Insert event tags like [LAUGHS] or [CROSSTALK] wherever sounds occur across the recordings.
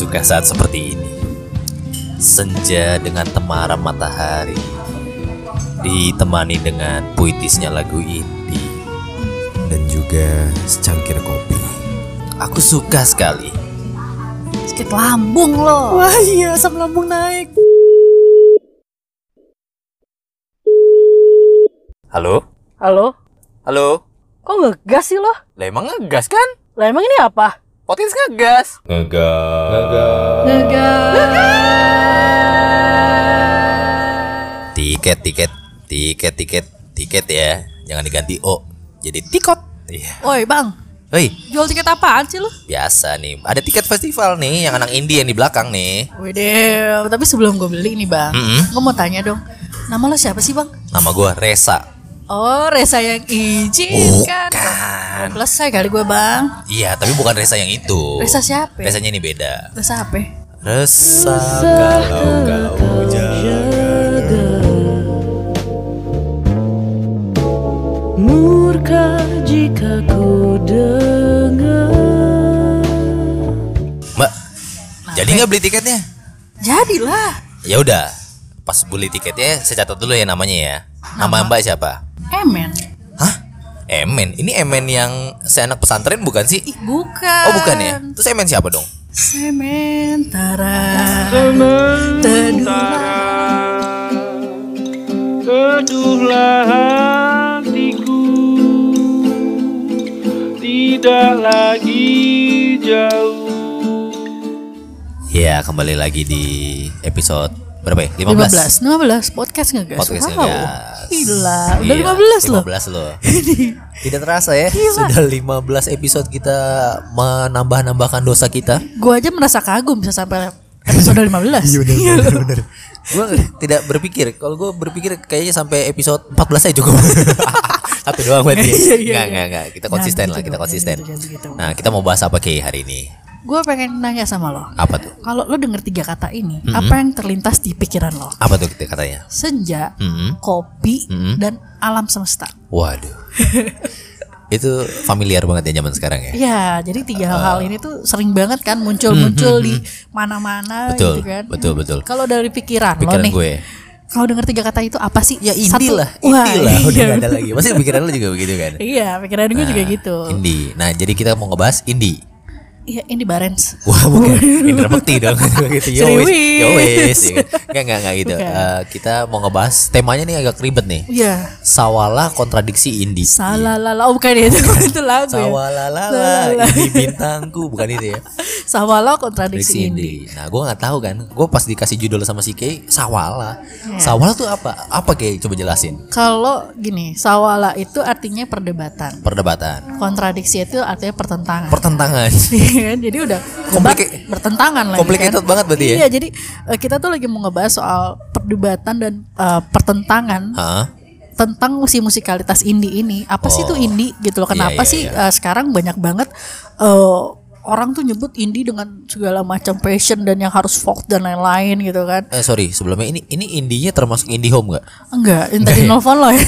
suka saat seperti ini. Senja dengan temaram matahari ditemani dengan puitisnya lagu indie dan juga secangkir kopi. Aku suka sekali. Sakit lambung lo. Wah iya asam lambung naik. Halo? Halo? Halo? Kok ngegas sih lo? Lah emang ngegas kan? Lah emang ini apa? Potis ngegas. Ngegas. Tiket, tiket, tiket, tiket, tiket ya. Jangan diganti O. Jadi tikot. Iya. Woi bang, Hei, jual tiket apaan sih lo? biasa nih. Ada tiket festival nih yang anak indie yang di belakang nih. Wede, tapi sebelum gue beli nih bang, Mm-mm. gue mau tanya dong, nama lo siapa sih bang? Nama gua Resa. Oh, Resa yang izin kan? Bukan. Belum selesai kali gue bang. Iya, tapi bukan Resa yang itu. Resa siapa? Resanya ini beda. Resa apa? Resa kalau kau jaga. Murka jika ku dengar. Mbak, jadi nggak beli tiketnya? Jadilah. Ya udah, pas beli tiketnya saya catat dulu ya namanya ya. Nama Mbak siapa? Emen. Hah? Emen. Ini Emen yang seanak pesantren bukan sih? Ih, bukan. Oh bukan ya? Terus Emen siapa dong? Sementara. Teduhlah hatiku Tidak lagi jauh Ya kembali lagi di episode berapa ya? 15? 15. 15 podcast ngegas. Podcast wow. ngegas. Gila, udah Iya, 15 loh. 15 loh. [LAUGHS] Tidak terasa ya, sudah 15 episode kita menambah-nambahkan dosa kita. Gue aja merasa kagum bisa sampai episode 15. Iya benar benar. Gue tidak berpikir, kalau gue berpikir kayaknya sampai episode 14 aja cukup. [LAUGHS] Satu doang berarti. Iya, iya, Enggak, iya. enggak, enggak. Kita konsisten Jangan lah, gitu kita konsisten. gitu, jangan gitu. Nah, kita mau bahas apa Ki hari ini? Gue pengen nanya sama lo. Apa tuh? Kalau lo denger tiga kata ini, apa yang terlintas di pikiran lo? Apa tuh kita katanya? Senja, Mhm. kopi, Mhm. dan alam semesta. Waduh. [LAUGHS] Itu familiar banget ya zaman sekarang ya. Iya, jadi tiga hal ini tuh sering banget kan muncul-muncul di mana-mana Hmm, Betul, gitu kan. betul, betul. Kalau dari pikiran, Pikiran lo nih, gue. kalau denger tiga kata itu apa sih? Ya Satu- lah, Wah, indie lah. Udah iya. gak ada lagi. Masih pikiran lu juga begitu kan? Iya, pikiran gue juga Nah, gitu. Indie. Nah, jadi kita mau ngebahas indie. Iya, indie barens. Wah bukan [LAUGHS] Indra Bekti dong [LAUGHS] gitu. Yo wes, yo wes. ya kan? Nggak nggak nggak gitu. Bukan. Eh, kita mau ngebahas temanya nih agak ribet nih. Iya. Sawala kontradiksi indie. Salah lala, oh bukan itu, [LAUGHS] itu lagu ya. Sawalalala ini bintangku bukan itu ya. Sawala Kontradiksi indie. Nah, gue nggak tahu kan. Gue pas dikasih judul sama si Kay, Sawala. Iya. Sawala tuh apa? Apa Kay? Coba jelasin. Kalau gini, sawala itu artinya perdebatan. Perdebatan, Kontradiksi itu artinya pertentangan. pertentangan. Iya [LAUGHS] kan? jadi udah debat bertentangan lah complicated banget berarti ya? Iya, jadi eh, kita tuh lagi mau ngebahas soal perdebatan dan eh, pertentangan Hah? tentang musik musikalitas indie ini. Apa sih Oh. tuh indie gitu loh? Iya, Kenapa iya, sih iya. eh, sekarang banyak banget eh, orang tuh nyebut indie dengan segala macam passion dan yang harus folk dan lain-lain gitu kan? Eh sorry, sebelumnya ini ini indinya termasuk indie home nggak? Enggak, yang tadi nelfon lo ya.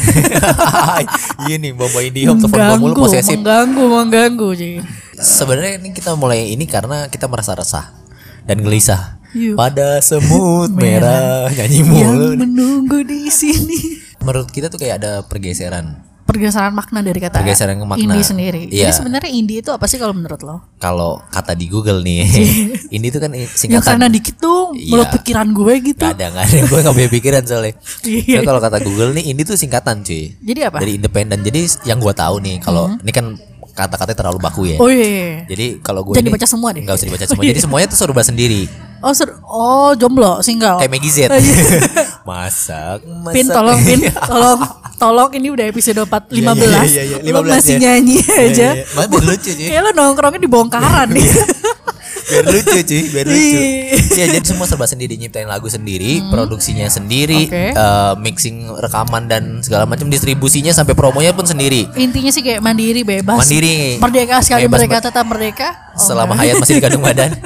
[LAUGHS] iya nih, bawa indie home telepon mulu posesif. mengganggu, mengganggu sih. Sebenarnya ini kita mulai ini karena kita merasa resah dan gelisah. Iya. Pada semut merah nyanyi Yang mulu. menunggu di sini. Menurut kita tuh kayak ada pergeseran. Pergeseran makna dari kata Pergeseran makna. indie sendiri. Iya. Jadi sebenarnya indie itu apa sih kalau menurut lo? Kalau kata di Google nih, [LAUGHS] [LAUGHS] indie itu kan singkatan. karena dikit dong, Iya. menurut pikiran gue gitu. Gak ada, gak ada. Gue gak punya pikiran soalnya. [LAUGHS] Iya. Nah, kalau kata Google nih, indie tuh singkatan cuy. Jadi apa? Dari independen. Jadi yang gue tahu nih, kalau ini kan kata-katanya terlalu baku ya. Oh iya. iya, iya. Jadi kalau gue Jangan ini- dibaca semua deh. Nggak usah dibaca semua. Jadi semuanya tuh serba sendiri. Oh, ser oh jomblo, single. Kayak Maggie Z. Oh, iya. masak, masak. Pin tolong Pin, tolong tolong ini udah episode 4 15. Iya, iya, iya, iya. Lo 15 masih ya. nyanyi Iya, aja. iya. Malah biar lucu cuy. Kayak lo nongkrongnya di bongkaran nih. Biar lucu cuy, biar lucu. Iya. Iya, jadi semua serba sendiri nyiptain lagu sendiri, produksinya sendiri, Oke. eh, mixing rekaman dan segala macam distribusinya sampai promonya pun sendiri. Intinya sih kayak mandiri bebas. Mandiri. Merdeka sekali Bebas, mereka tetap merdeka. selama Hayat masih dikandung [LAUGHS] badan.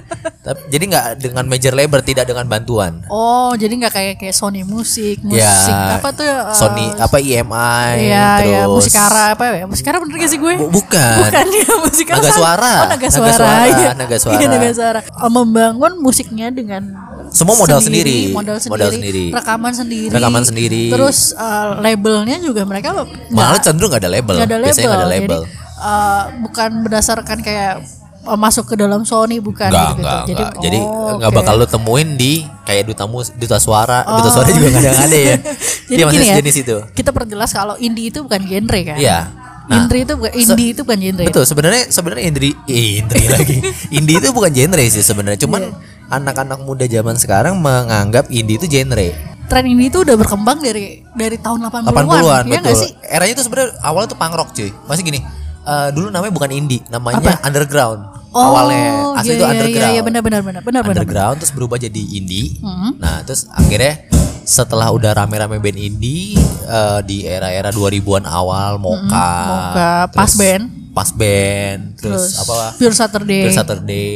Tapi jadi nggak dengan major label, tidak dengan bantuan. Oh, jadi nggak kayak kayak Sony Musik, musik Ya, apa tuh? uh, Sony apa IMI Iya, terus ya, musikara apa ya? Musikara bener gak sih gue? Bu- bukan. Bukan ya, musikara. Naga Suara. Oh, naga Naga suara. Suara, iya. Naga Suara. Iya, naga suara. Oh, membangun musiknya dengan Semua modal sendiri, modal sendiri, modal sendiri. rekaman sendiri, Rekaman sendiri. Terus uh, labelnya juga mereka malah nggak- cenderung nggak ada label. nggak ada label. Biasanya nggak ada label. Jadi uh, bukan berdasarkan kayak uh, masuk ke dalam Sony bukan Enggak, gitu. enggak, Jadi enggak. Jadi oh, enggak oke. bakal lu temuin di kayak duta mus, duta suara, duta suara juga enggak ada ya. [LAUGHS] Jadi Dia gini masih ya, sejenis itu. kita perjelas kalau indie itu bukan genre kan? Iya. Nah, indie itu bukan indie itu bukan genre. Betul, sebenarnya sebenarnya indie eh, indie [LAUGHS] lagi. indie itu bukan genre sih sebenarnya, cuman Iya. anak-anak muda zaman sekarang menganggap indie itu genre. Tren indie itu udah berkembang dari dari tahun 80-an. 80-an ya betul. sih? Eranya itu sebenarnya awalnya tuh punk rock, cuy. Masih gini. eh, dulu namanya bukan indie, namanya underground. Oh, awalnya asli iya, itu iya, underground. Iya, iya, benar benar benar benar benar. underground terus berubah jadi indie. Hmm. Nah, terus akhirnya setelah udah rame-rame band indie eh, di era-era 2000-an awal Moka, Hmm, Moka, terus Pas Band. Pas Band, terus, apa Pure Saturday. Pure Saturday.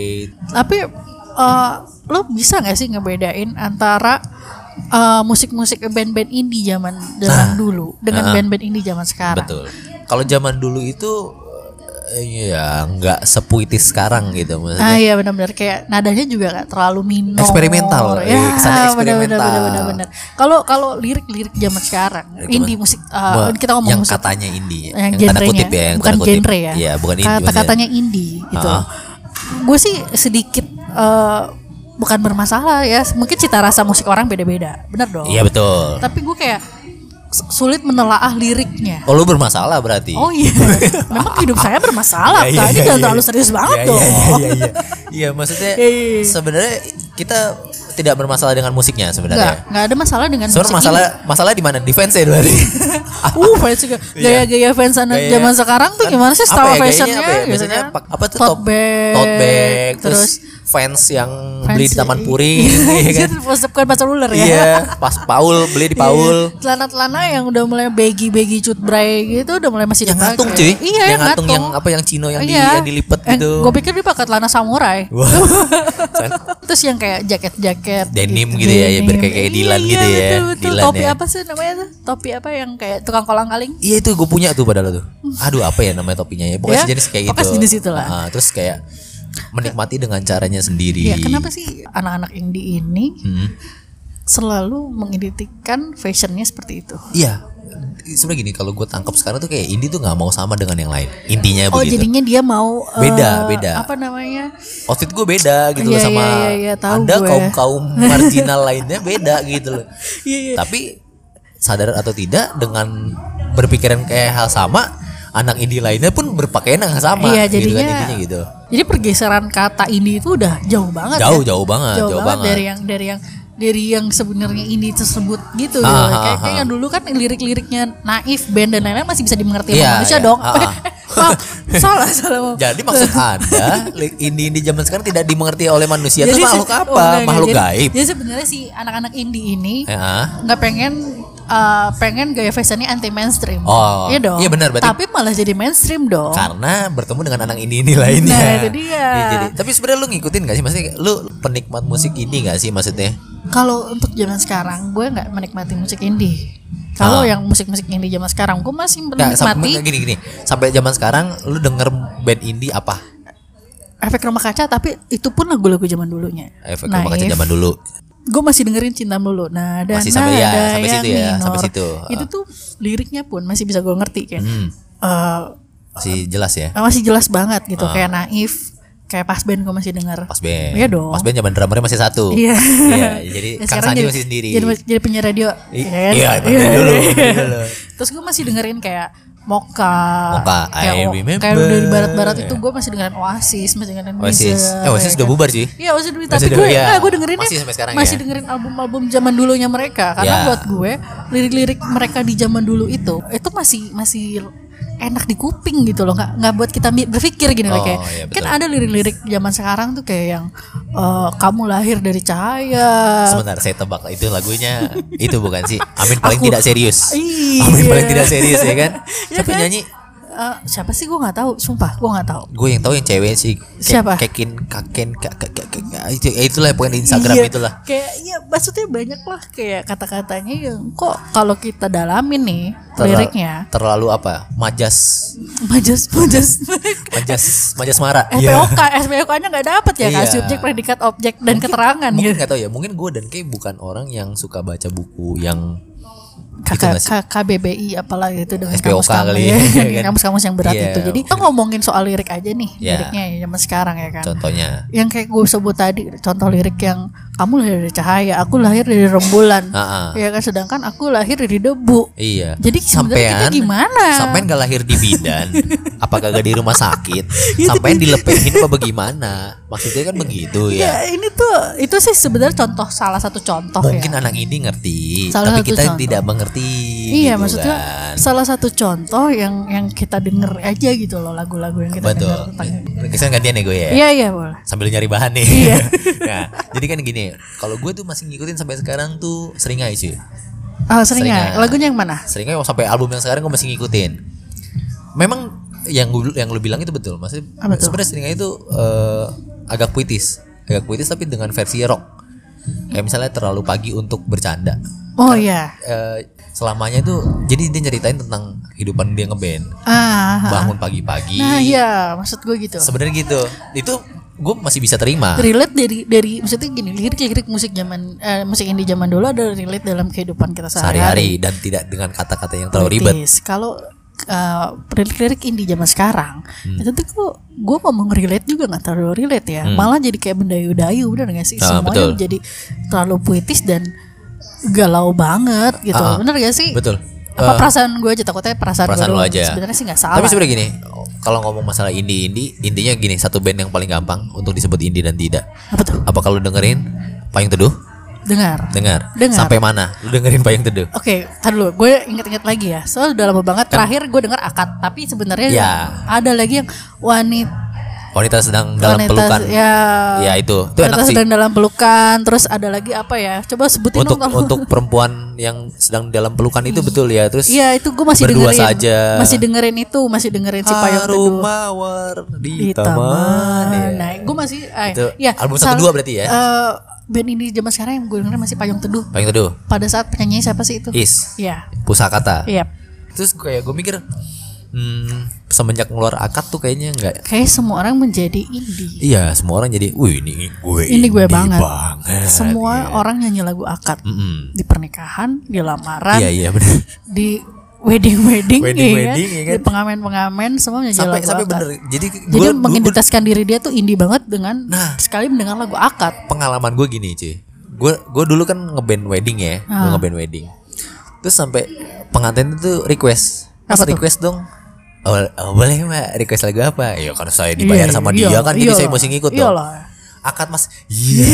Tapi eh, lo bisa nggak sih ngebedain antara eh, musik-musik band-band indie zaman zaman Nah, dulu dengan uh-uh. band-band indie zaman sekarang? Betul. Kalau zaman dulu itu eh, ya nggak sepuitis sekarang gitu maksudnya. Ah iya benar-benar kayak nadanya juga gak terlalu minor. Eksperimental, Ya, eh, benar-benar. Kalau kalau lirik-lirik zaman sekarang, indie musik eh, Wah, kita ngomong yang musik katanya indie, yang, tanda genrenya, kutip ya, yang bukan tanda kutip. genre ya. Iya, bukan indie. Kata-katanya indie gitu. Ah. Gue sih sedikit eh, bukan bermasalah ya. Mungkin cita rasa musik orang beda-beda. Bener dong. Iya betul. Tapi gue kayak sulit menelaah liriknya. Oh lu bermasalah berarti. Oh iya, [LAUGHS] memang hidup saya bermasalah. Iya, iya. Ini iya, jangan iya. terlalu serius banget Iya, dong. Iya, iya, iya, iya. Iya, maksudnya Iya, iya, iya. sebenarnya kita tidak bermasalah dengan musiknya sebenarnya. enggak ada masalah dengan Sebenarnya musik masalah masalah di mana? Di fans ya berarti. [LAUGHS] Uh, fans juga gaya-gaya fans anak Gaya- zaman sekarang tuh kan gimana sih style ya, fashionnya apa ya? gitu Biasanya kan? pak- apa tuh tote top- bag, tote bag, terus, terus fans yang fans- beli di Taman Puring, [LAUGHS] iya kan? Itu bukan pasar ular ya. Iya, pas Paul beli di Paul. Iya. Celana-celana yang udah mulai baggy-baggy cut bray gitu udah mulai masih Yang ngatung cuy. Iya, yang ngatung yang apa yang Cino yang di yang dilipet gitu. Gue pikir dia pakai celana samurai. [LAUGHS] Terus yang kayak jaket-jaket Denim gitu ya, ya, biar kayak- kayak Iya, gitu ya. Betul, betul. Dylan Topi ya. apa sih namanya tuh? Topi apa yang kayak tukang kolang-kaling? Iya itu gue punya tuh padahal tuh. Aduh apa ya namanya topinya ya? Pokoknya Ya, sejenis kayak gitu. pokoknya sejenis itulah. Ah, terus kayak menikmati dengan caranya sendiri. Ya, kenapa sih anak-anak indie ini Hmm. selalu mengidentikan fashionnya seperti itu? Iya. Sebenarnya gini kalau gue tangkap sekarang tuh kayak indie tuh nggak mau sama dengan yang lain. Intinya Oh, begitu. jadinya dia mau Beda, beda. Apa namanya? Outfit gue beda gitu loh Iya, sama iya, iya, iya, tahu anda gue. kaum kaum [LAUGHS] marginal lainnya beda gitu loh. Iya, iya. Tapi sadar atau tidak dengan berpikiran kayak hal sama, anak indie lainnya pun berpakaian yang sama. Iya, gitu kan, jadinya intinya gitu. Jadi pergeseran kata indie itu udah jauh banget Jauh, ya. jauh banget, jauh banget. dari yang dari yang dari yang sebenarnya indie tersebut gitu. Ah, gitu. kayak, kayak yang dulu kan lirik-liriknya naif band dan lain-lain masih bisa dimengerti Iya, sama manusia iya. dong. Ah, ah. [LAUGHS] Salah salah. Jadi maksud anda li- indie-indie zaman sekarang tidak dimengerti oleh manusia itu makhluk oh, apa? enggak, enggak. makhluk Jadi- gaib. Jadi sebenarnya si anak-anak indie ini Ya. nggak pengen uh, pengen gaya fashionnya anti mainstream. Oh, iya dong. iya benar, berarti- Tapi malah jadi mainstream dong. Karena bertemu dengan anak indie-indie lainnya. Nah, itu dia. Iya, jadi, tapi sebenarnya lu ngikutin gak sih? Maksudnya lu penikmat musik indie gak sih maksudnya? Kalau untuk zaman sekarang gue nggak menikmati musik indie. Kalau Ah. yang musik-musik indie zaman sekarang gue masih menikmati gini gini. Sampai zaman sekarang lu denger band indie apa? efek rumah kaca tapi itu pun lagu-lagu zaman dulunya. Efek rumah kaca zaman dulu. Gue masih dengerin cinta dulu. Nah, dan Masih sampai- ya, sampai situ ya, minor. sampai situ. Itu tuh liriknya pun masih bisa gue ngerti kan. Hmm, Eh, masih jelas ya. masih jelas banget gitu kayak naif, kayak pas band gue masih denger. Pas band. Iya dong. Pas band zaman drummernya masih satu. Iya. Iya, jadi Ya, [LAUGHS] Kang sekarang Sandi jadi, masih sendiri. Jadi, jadi penyiar radio. I- ya kan? iya, dari dulu, dulu. [LAUGHS] Terus gue masih dengerin kayak Moka. Moka, kayak, I O- remember. kayak dari barat-barat itu gue masih dengerin Oasis, masih dengerin Oasis. Weezer, Eh, Oasis ya udah bubar sih. Iya Oasis udah tapi gue iya. nah, gue dengerinnya Masih sampai sekarang masih ya? dengerin album-album zaman dulunya mereka karena Ya. buat gue lirik-lirik mereka di zaman dulu itu itu masih masih enak di kuping gitu loh nggak nggak buat kita berpikir gini loh Oh, kayak iya, kan ada lirik-lirik zaman sekarang tuh kayak yang eh, kamu lahir dari cahaya Sebentar, saya tebak itu lagunya itu bukan sih? Amin paling Aku- tidak serius. Iya. Amin paling tidak serius ya kan? [LAUGHS] Ya Siapa kan? nyanyi? Eh, siapa sih gue nggak tahu, sumpah gue nggak tahu. Gue yang tahu yang cewek sih. Ke- Siapa? Kekin, kaken, kak, itu, ya itulah pokoknya di Instagram Iya, itulah. Kayak ya maksudnya banyak lah kayak kata-katanya yang kok kalau kita dalamin nih Terla- liriknya Terlalu apa? Majas, majas majas majas, majas mara. SPOK SPOK-nya nggak dapet ya kan Iya. subjek predikat objek dan keterangan Mungkin gitu. nggak tahu ya. Mungkin gue dan Kay bukan orang yang suka baca buku yang KK, Itu nggak sih? K- KBBI apalah itu dengan SPOK kamus-kamus kali ya, [LAUGHS] kan? kamus-kamus yang berat Iya. itu. Jadi kita ngomongin soal lirik aja nih, Iya. liriknya ya zaman sekarang ya kan. contohnya. Yang kayak gue sebut tadi, contoh lirik yang kamu lahir dari cahaya, aku lahir dari rembulan. [LAUGHS] Ah. Ya kan sedangkan aku lahir dari debu. Iya. Jadi sebenarnya kita gimana? Sampean gak lahir di bidan? [LAUGHS] Apakah gak di rumah sakit? [LAUGHS] Iya, Sampean dilepehin apa bagaimana? Maksudnya kan begitu Ya ya. ini tuh itu sih sebenarnya contoh salah satu contoh Mungkin ya. anak ini ngerti, Salah tapi kita contoh. tidak mengerti. Iya gitu maksudnya kan. salah satu contoh yang yang kita denger aja gitu loh lagu-lagu yang kita Betul. denger tentang Kesan gantian ya gue ya. Iya iya boleh. Sambil nyari bahan nih. Iya. nah, jadi kan gini, kalau gue tuh masih ngikutin sampai sekarang tuh seringai. Ah sering Seringai. ya. Lagunya yang mana? Seringai sampai album yang sekarang gue masih ngikutin. Memang yang gue yang lu bilang itu betul. Maksudnya sebenarnya seringai itu eh, agak puitis, agak puitis tapi dengan versi rock. Kayak misalnya terlalu pagi untuk bercanda. Oh iya. Eh, selamanya itu jadi dia nyeritain tentang kehidupan dia ngeband. Ah. Bangun pagi-pagi. Nah iya maksud gue gitu. Sebenarnya gitu. Itu gue masih bisa terima. relate dari dari maksudnya gini lirik-lirik musik zaman eh, musik indie zaman dulu ada relate dalam kehidupan kita sehari-hari dan tidak dengan kata-kata yang terlalu ribet. Kalau eh, lirik-lirik indie zaman sekarang Hmm. itu tuh gue gue ngomong relate juga nggak terlalu relate ya malah jadi kayak bendayu-dayu bener gak sih Ah, semuanya betul. jadi terlalu puitis dan galau banget gitu ah. bener gak sih Betul. Apa Eh, perasaan gue aja takutnya perasaan, perasaan gue aja. sebenarnya sih nggak salah Tapi sebenarnya gini, kalau ngomong masalah indie indie, intinya gini, satu band yang paling gampang untuk disebut indie dan tidak. apa tuh Apa kalau dengerin Payung Teduh? dengar Dengar. Dengar. Sampai mana? Lu dengerin Payung Teduh? Oke, tar dulu. Gue inget-inget lagi ya. Soalnya udah lama banget. Terakhir gue denger akad. Tapi sebenarnya Kan Ya. ada lagi yang wanita Wanita sedang dalam wanita pelukan. ya. Ya, itu. Itu wanita enak sih. sedang dalam pelukan. Terus ada lagi apa ya? Coba sebutin Untuk dong. untuk perempuan yang sedang dalam pelukan itu betul ya. Terus Iya itu gue masih berdua dengerin. saja. Masih dengerin itu, masih dengerin si Payung Teduh. mawar di, Di taman. taman. ya. Nah, gue masih eh, Itu ya, album satu dua berarti ya? eh, band ini zaman sekarang yang gue dengerin masih Payung Teduh. Payung Teduh. Pada saat penyanyinya siapa sih itu? Is. Iya. Pusakata. Iya. Terus kayak gue mikir hmm, semenjak ngeluar akad tuh kayaknya nggak Kayak semua orang menjadi indie. Iya, semua orang jadi, wih ini gue Ini gue banget. banget." Semua Iya. orang nyanyi lagu akad Mm-mm. di pernikahan, di lamaran, Iya iya benar. di wedding wedding, Wedding-wedding, ya kan? di pengamen pengamen semua nyanyi Sampai lagu sampai akad. bener. Jadi Jadi mengidentitaskan diri dia tuh indie banget dengan Nah. sekali mendengar lagu akad. pengalaman gue gini cuy. Gue gue dulu kan ngeband wedding ya, gue Ah. ngeband wedding. Terus sampai pengantin itu request, Mas Apa tuh? request dong. Oh, oh, boleh mbak request lagu apa? Ya karena saya dibayar Iya, sama iya, dia kan, jadi iyalah, saya mesti ngikut dong. Akad mas, iya.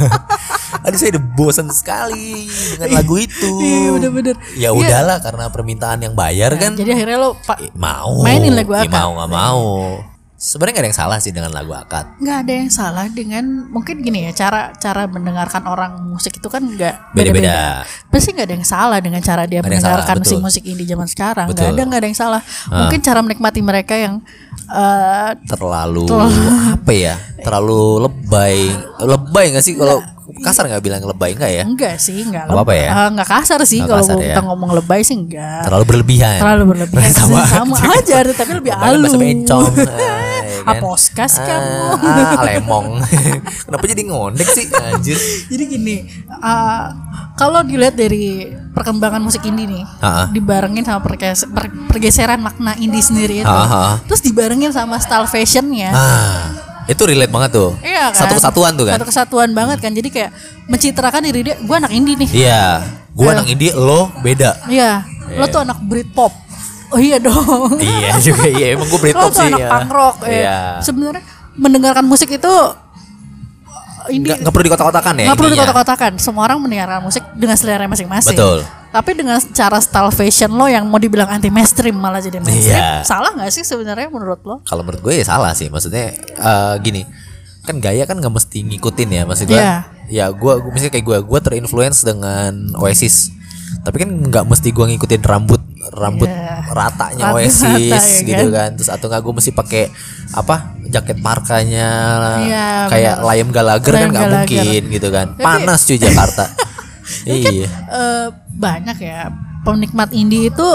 [LAUGHS] Aduh saya udah bosan sekali dengan lagu itu. Iya, bener-bener. Ya Iya. udahlah karena permintaan yang bayar kan. Jadi akhirnya lo pak Eh, mau Mainin lagu Ya, akad. mau nggak mau sebenarnya nggak ada yang salah sih dengan lagu akad. Nggak ada yang salah dengan mungkin gini ya cara cara mendengarkan orang musik itu kan nggak Beda-beda. pasti nggak ada yang salah dengan cara dia yang mendengarkan salah, si musik indie zaman sekarang. Nggak ada nggak ada yang salah. Mungkin cara menikmati mereka yang eh, terlalu apa ya? Terlalu lebay. Lebay nggak sih? Kalau kasar nggak bilang lebay nggak ya? Enggak sih enggak Nggak apa-apa ya? Eh, nggak kasar sih kalau ya? kita ngomong lebay sih enggak terlalu berlebihan. Terlalu berlebihan [LAUGHS] sama, sama, aja tapi lebih halus bahasa bencong [LAUGHS] ya kan? Aposkas Ah, kamu. ah, [LAUGHS] lemong. [LAUGHS] Kenapa jadi ngondek sih? Anjir. Jadi gini, uh, kalau dilihat dari perkembangan musik indie nih, ah. dibarengin sama perges- per- pergeseran makna indie sendiri itu, ah. terus dibarengin sama style fashionnya, ah itu relate banget tuh. Iya kan? satu kesatuan tuh kan? Satu kesatuan banget kan, jadi kayak mencitrakan diri dia, gue anak indie nih, iya. Gua anak indie lo beda. Iya, lo tuh anak Britpop, oh iya dong, [LAUGHS] iya juga iya emang gue Britpop tuh sih anak ya. punk rock, eh. iya sebenarnya mendengarkan musik itu ini nggak perlu dikotak-kotakan ya nggak perlu dikotak-kotakan semua orang mendengarkan musik dengan selera masing-masing Betul. tapi dengan cara style fashion lo yang mau dibilang anti mainstream malah jadi mainstream Iya. salah nggak sih sebenarnya menurut lo Kalau menurut gue ya salah sih, maksudnya eh, gini, kan gaya kan nggak mesti ngikutin ya, maksud gue. Iya. Ya gue, misalnya kayak gue, gue terinfluence dengan Oasis, tapi kan nggak mesti gue ngikutin rambut rambut Iya. ratanya Rata- Oasis rata, ya gitu kan? kan. Terus atau nggak gue mesti pakai apa jaket parkanya Iya, kayak benar. Liam Gallagher kan Liam nggak Gallagher. mungkin gitu kan. Panas cuy Jakarta. [LAUGHS] iya. Eh, banyak ya penikmat indie itu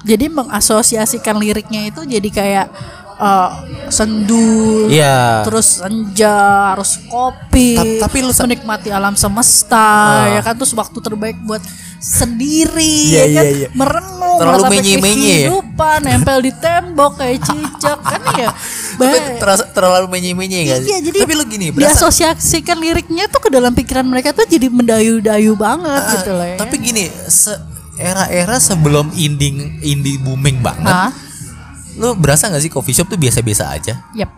jadi mengasosiasikan liriknya itu jadi kayak eh, sendu Iya. terus senja harus kopi Ta- tapi lu menikmati alam semesta ya kan terus waktu terbaik buat sendiri Iya, ya kan iya, iya. merenung Terlalu ya? kehidupan nempel di tembok kayak cicak kan ya [LAUGHS] Tapi terasa terlalu menye-menye kan. Iya jadi Tapi lu gini, berasa diasosiasikan liriknya tuh ke dalam pikiran mereka tuh jadi mendayu-dayu banget gitu loh ya. Tapi gini, se era-era sebelum indie indie booming banget, Hah? lu berasa nggak sih coffee shop tuh biasa-biasa aja? Yap.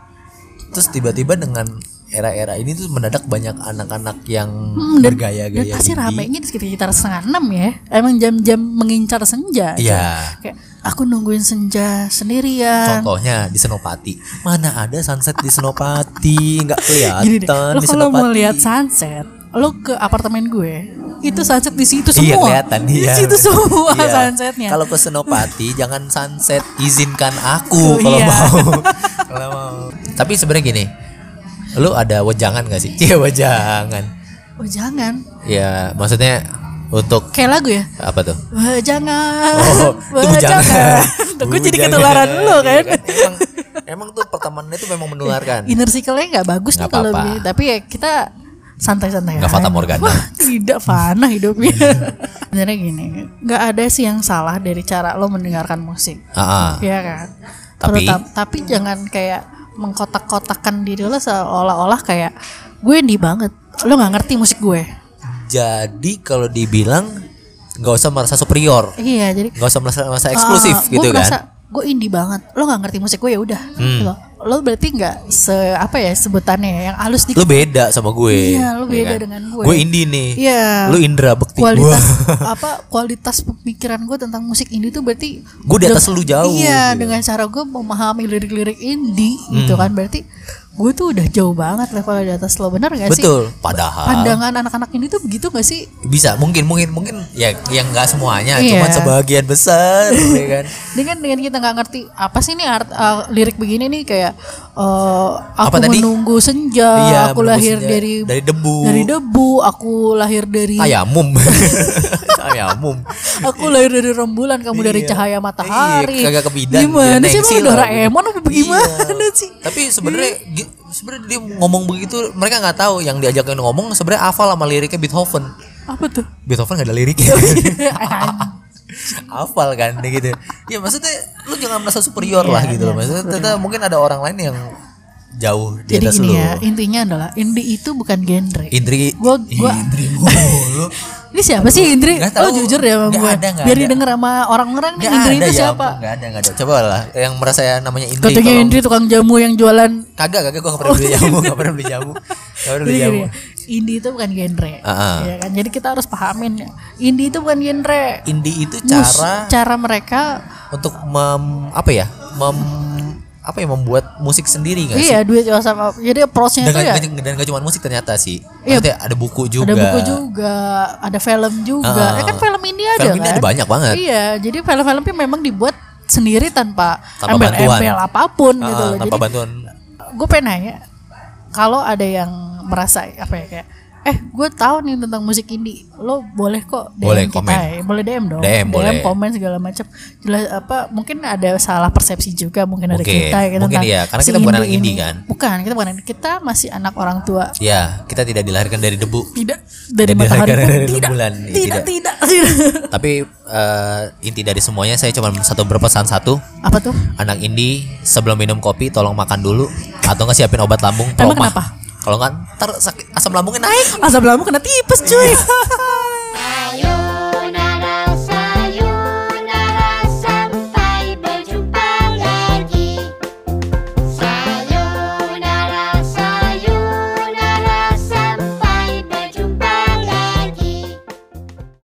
Terus tiba-tiba dengan era-era ini tuh mendadak banyak anak-anak yang Hmm, dan, bergaya-gaya dan pasti ramenya di sekitar setengah enam ya. Emang jam-jam mengincar senja. Iya. Kayak aku nungguin senja sendirian. Contohnya di Senopati, mana ada sunset di Senopati, nggak kelihatan [LAUGHS] Gini deh, lo di kalau Senopati. mau lihat sunset, lo ke apartemen gue, itu sunset di situ Iya semua. kelihatan Di iya. situ semua [LAUGHS] Iya. sunsetnya. Kalau ke Senopati [LAUGHS] jangan sunset, izinkan aku Oh, kalau iya. mau. kalau mau. Tapi sebenarnya gini, lu ada wejangan gak sih? [LAUGHS] Iya wejangan. oh jangan, Ya maksudnya untuk kayak lagu ya. apa tuh? Wah, jangan. Oh, itu [LAUGHS] Wah, bujangan. jangan. [LAUGHS] Tuh, gue jadi ketularan lo Iya kan. Emang, emang tuh pertemanan itu memang menularkan. inner circle-nya nggak bagus Nggak nih kalau apa-apa. begini. Tapi ya kita santai-santai aja. fata morgana. Wah, tidak fana hidupnya. Sebenarnya gini, nggak ada sih yang salah dari cara lo mendengarkan musik. Ah, ah. Iya kan? Tapi- Terutama- tapi jangan kayak mengkotak-kotakan diri lo seolah-olah kayak gue indie banget. Lo nggak ngerti musik gue. Jadi kalau dibilang nggak usah merasa superior, Iya, jadi nggak usah merasa, merasa eksklusif Ah, gitu gue kan? merasa gue indie banget. Lo nggak ngerti musik gue ya udah. Hmm. Lo, lo berarti nggak se apa ya sebutannya ya, yang halus dikit. Lu beda sama gue. Iya, lu ya beda kan? dengan gue. Gue indie nih. Iya. Lu Indra Bekti. kualitas Wah. [LAUGHS] apa kualitas pemikiran gue tentang musik indie tuh berarti Gue di atas lu jauh, Iya, gitu. dengan cara gue memahami lirik-lirik indie gitu Hmm. kan berarti gue tuh udah jauh banget levelnya di atas lo bener gak sih? Betul. Padahal Pandangan anak-anak ini tuh begitu gak sih? bisa mungkin mungkin mungkin ya yang nggak semuanya, Iya. cuman sebagian besar, ya kan? [LAUGHS] Dengan dengan kita nggak ngerti apa sih nih art uh, lirik begini nih kayak uh, aku Apa tadi? menunggu senja, Iya, aku lahir senja. dari Dari debu. dari debu, aku lahir dari Tayamum. Tayamum. [LAUGHS] Aku lahir dari rembulan, kamu dari Iya. cahaya matahari. Iya, kagak kebidan, Gimana bidan sih emang. Doraemon apa bagaimana Iya. sih? Tapi sebenarnya sebenarnya dia ngomong begitu mereka nggak tahu yang diajakin ngomong sebenarnya hafal sama liriknya Beethoven. Apa tuh? Beethoven gak ada liriknya. [LAUGHS] Iya. hafal kan gitu. Ya maksudnya lu jangan merasa superior Iya, lah gitu iya, loh. Maksudnya ternyata mungkin ada orang lain yang jauh di Jadi atas gini lu. ya, intinya adalah indie itu bukan genre. Indri Gua- gua- Indri [LAUGHS] mulu. Ini siapa sih Indri? Nggak Oh jujur ya sama Nggak gue. ada, nggak Biar ada. didengar sama orang-orang nih Nggak Indri ada itu ya siapa? nggak ada nggak ada. Coba lah yang merasa namanya Indri. Katanya Indri tukang jamu yang jualan. Kagak kagak gue gak pernah beli jamu, gak pernah beli jamu. Gak pernah beli jamu. Indie itu bukan genre. Ah, ah. Ya kan? Jadi kita harus pahamin ya. Indie itu bukan genre. Indie itu Mus- cara cara mereka untuk mem apa ya? Mem apa ya membuat musik sendiri gak sih? Iya, duit sama. Jadi approach-nya itu ya dan gak cuma musik ternyata sih. Iya. Maksudnya ada buku juga. ada buku juga, ada film juga. Ah, ya kan film ini film ini kan? ada banyak banget. Iya, jadi film-filmnya memang dibuat sendiri tanpa Tanpa bantuan. embel-embel apa pun Ah, gitu loh. tanpa Jadi bantuan. gue pengen nanya, kalau ada yang merasa apa ya kayak eh gue tahu nih tentang musik indie lo boleh kok DM Boleh, kita komen. ya boleh DM dong DM, boleh. komen segala macam jelas apa mungkin ada salah persepsi juga mungkin ada Mungkin, kita ya mungkin tentang iya, karena si kita bukan anak ini. indie kan. bukan kita bukan kita masih anak orang tua Ya, kita tidak dilahirkan dari debu. tidak dari Tidak matahari dilahirkan pun dari tidak rembulan. Ya, tidak tidak. tidak [LAUGHS] Tapi eh, inti dari semuanya saya cuma satu berpesan satu. apa tuh Anak indie sebelum minum kopi tolong makan dulu atau nggak siapin obat lambung Emang kenapa? Kalau nggak ntar sakit asam lambungnya naik. asam lambung kena tipes cuy [LAUGHS]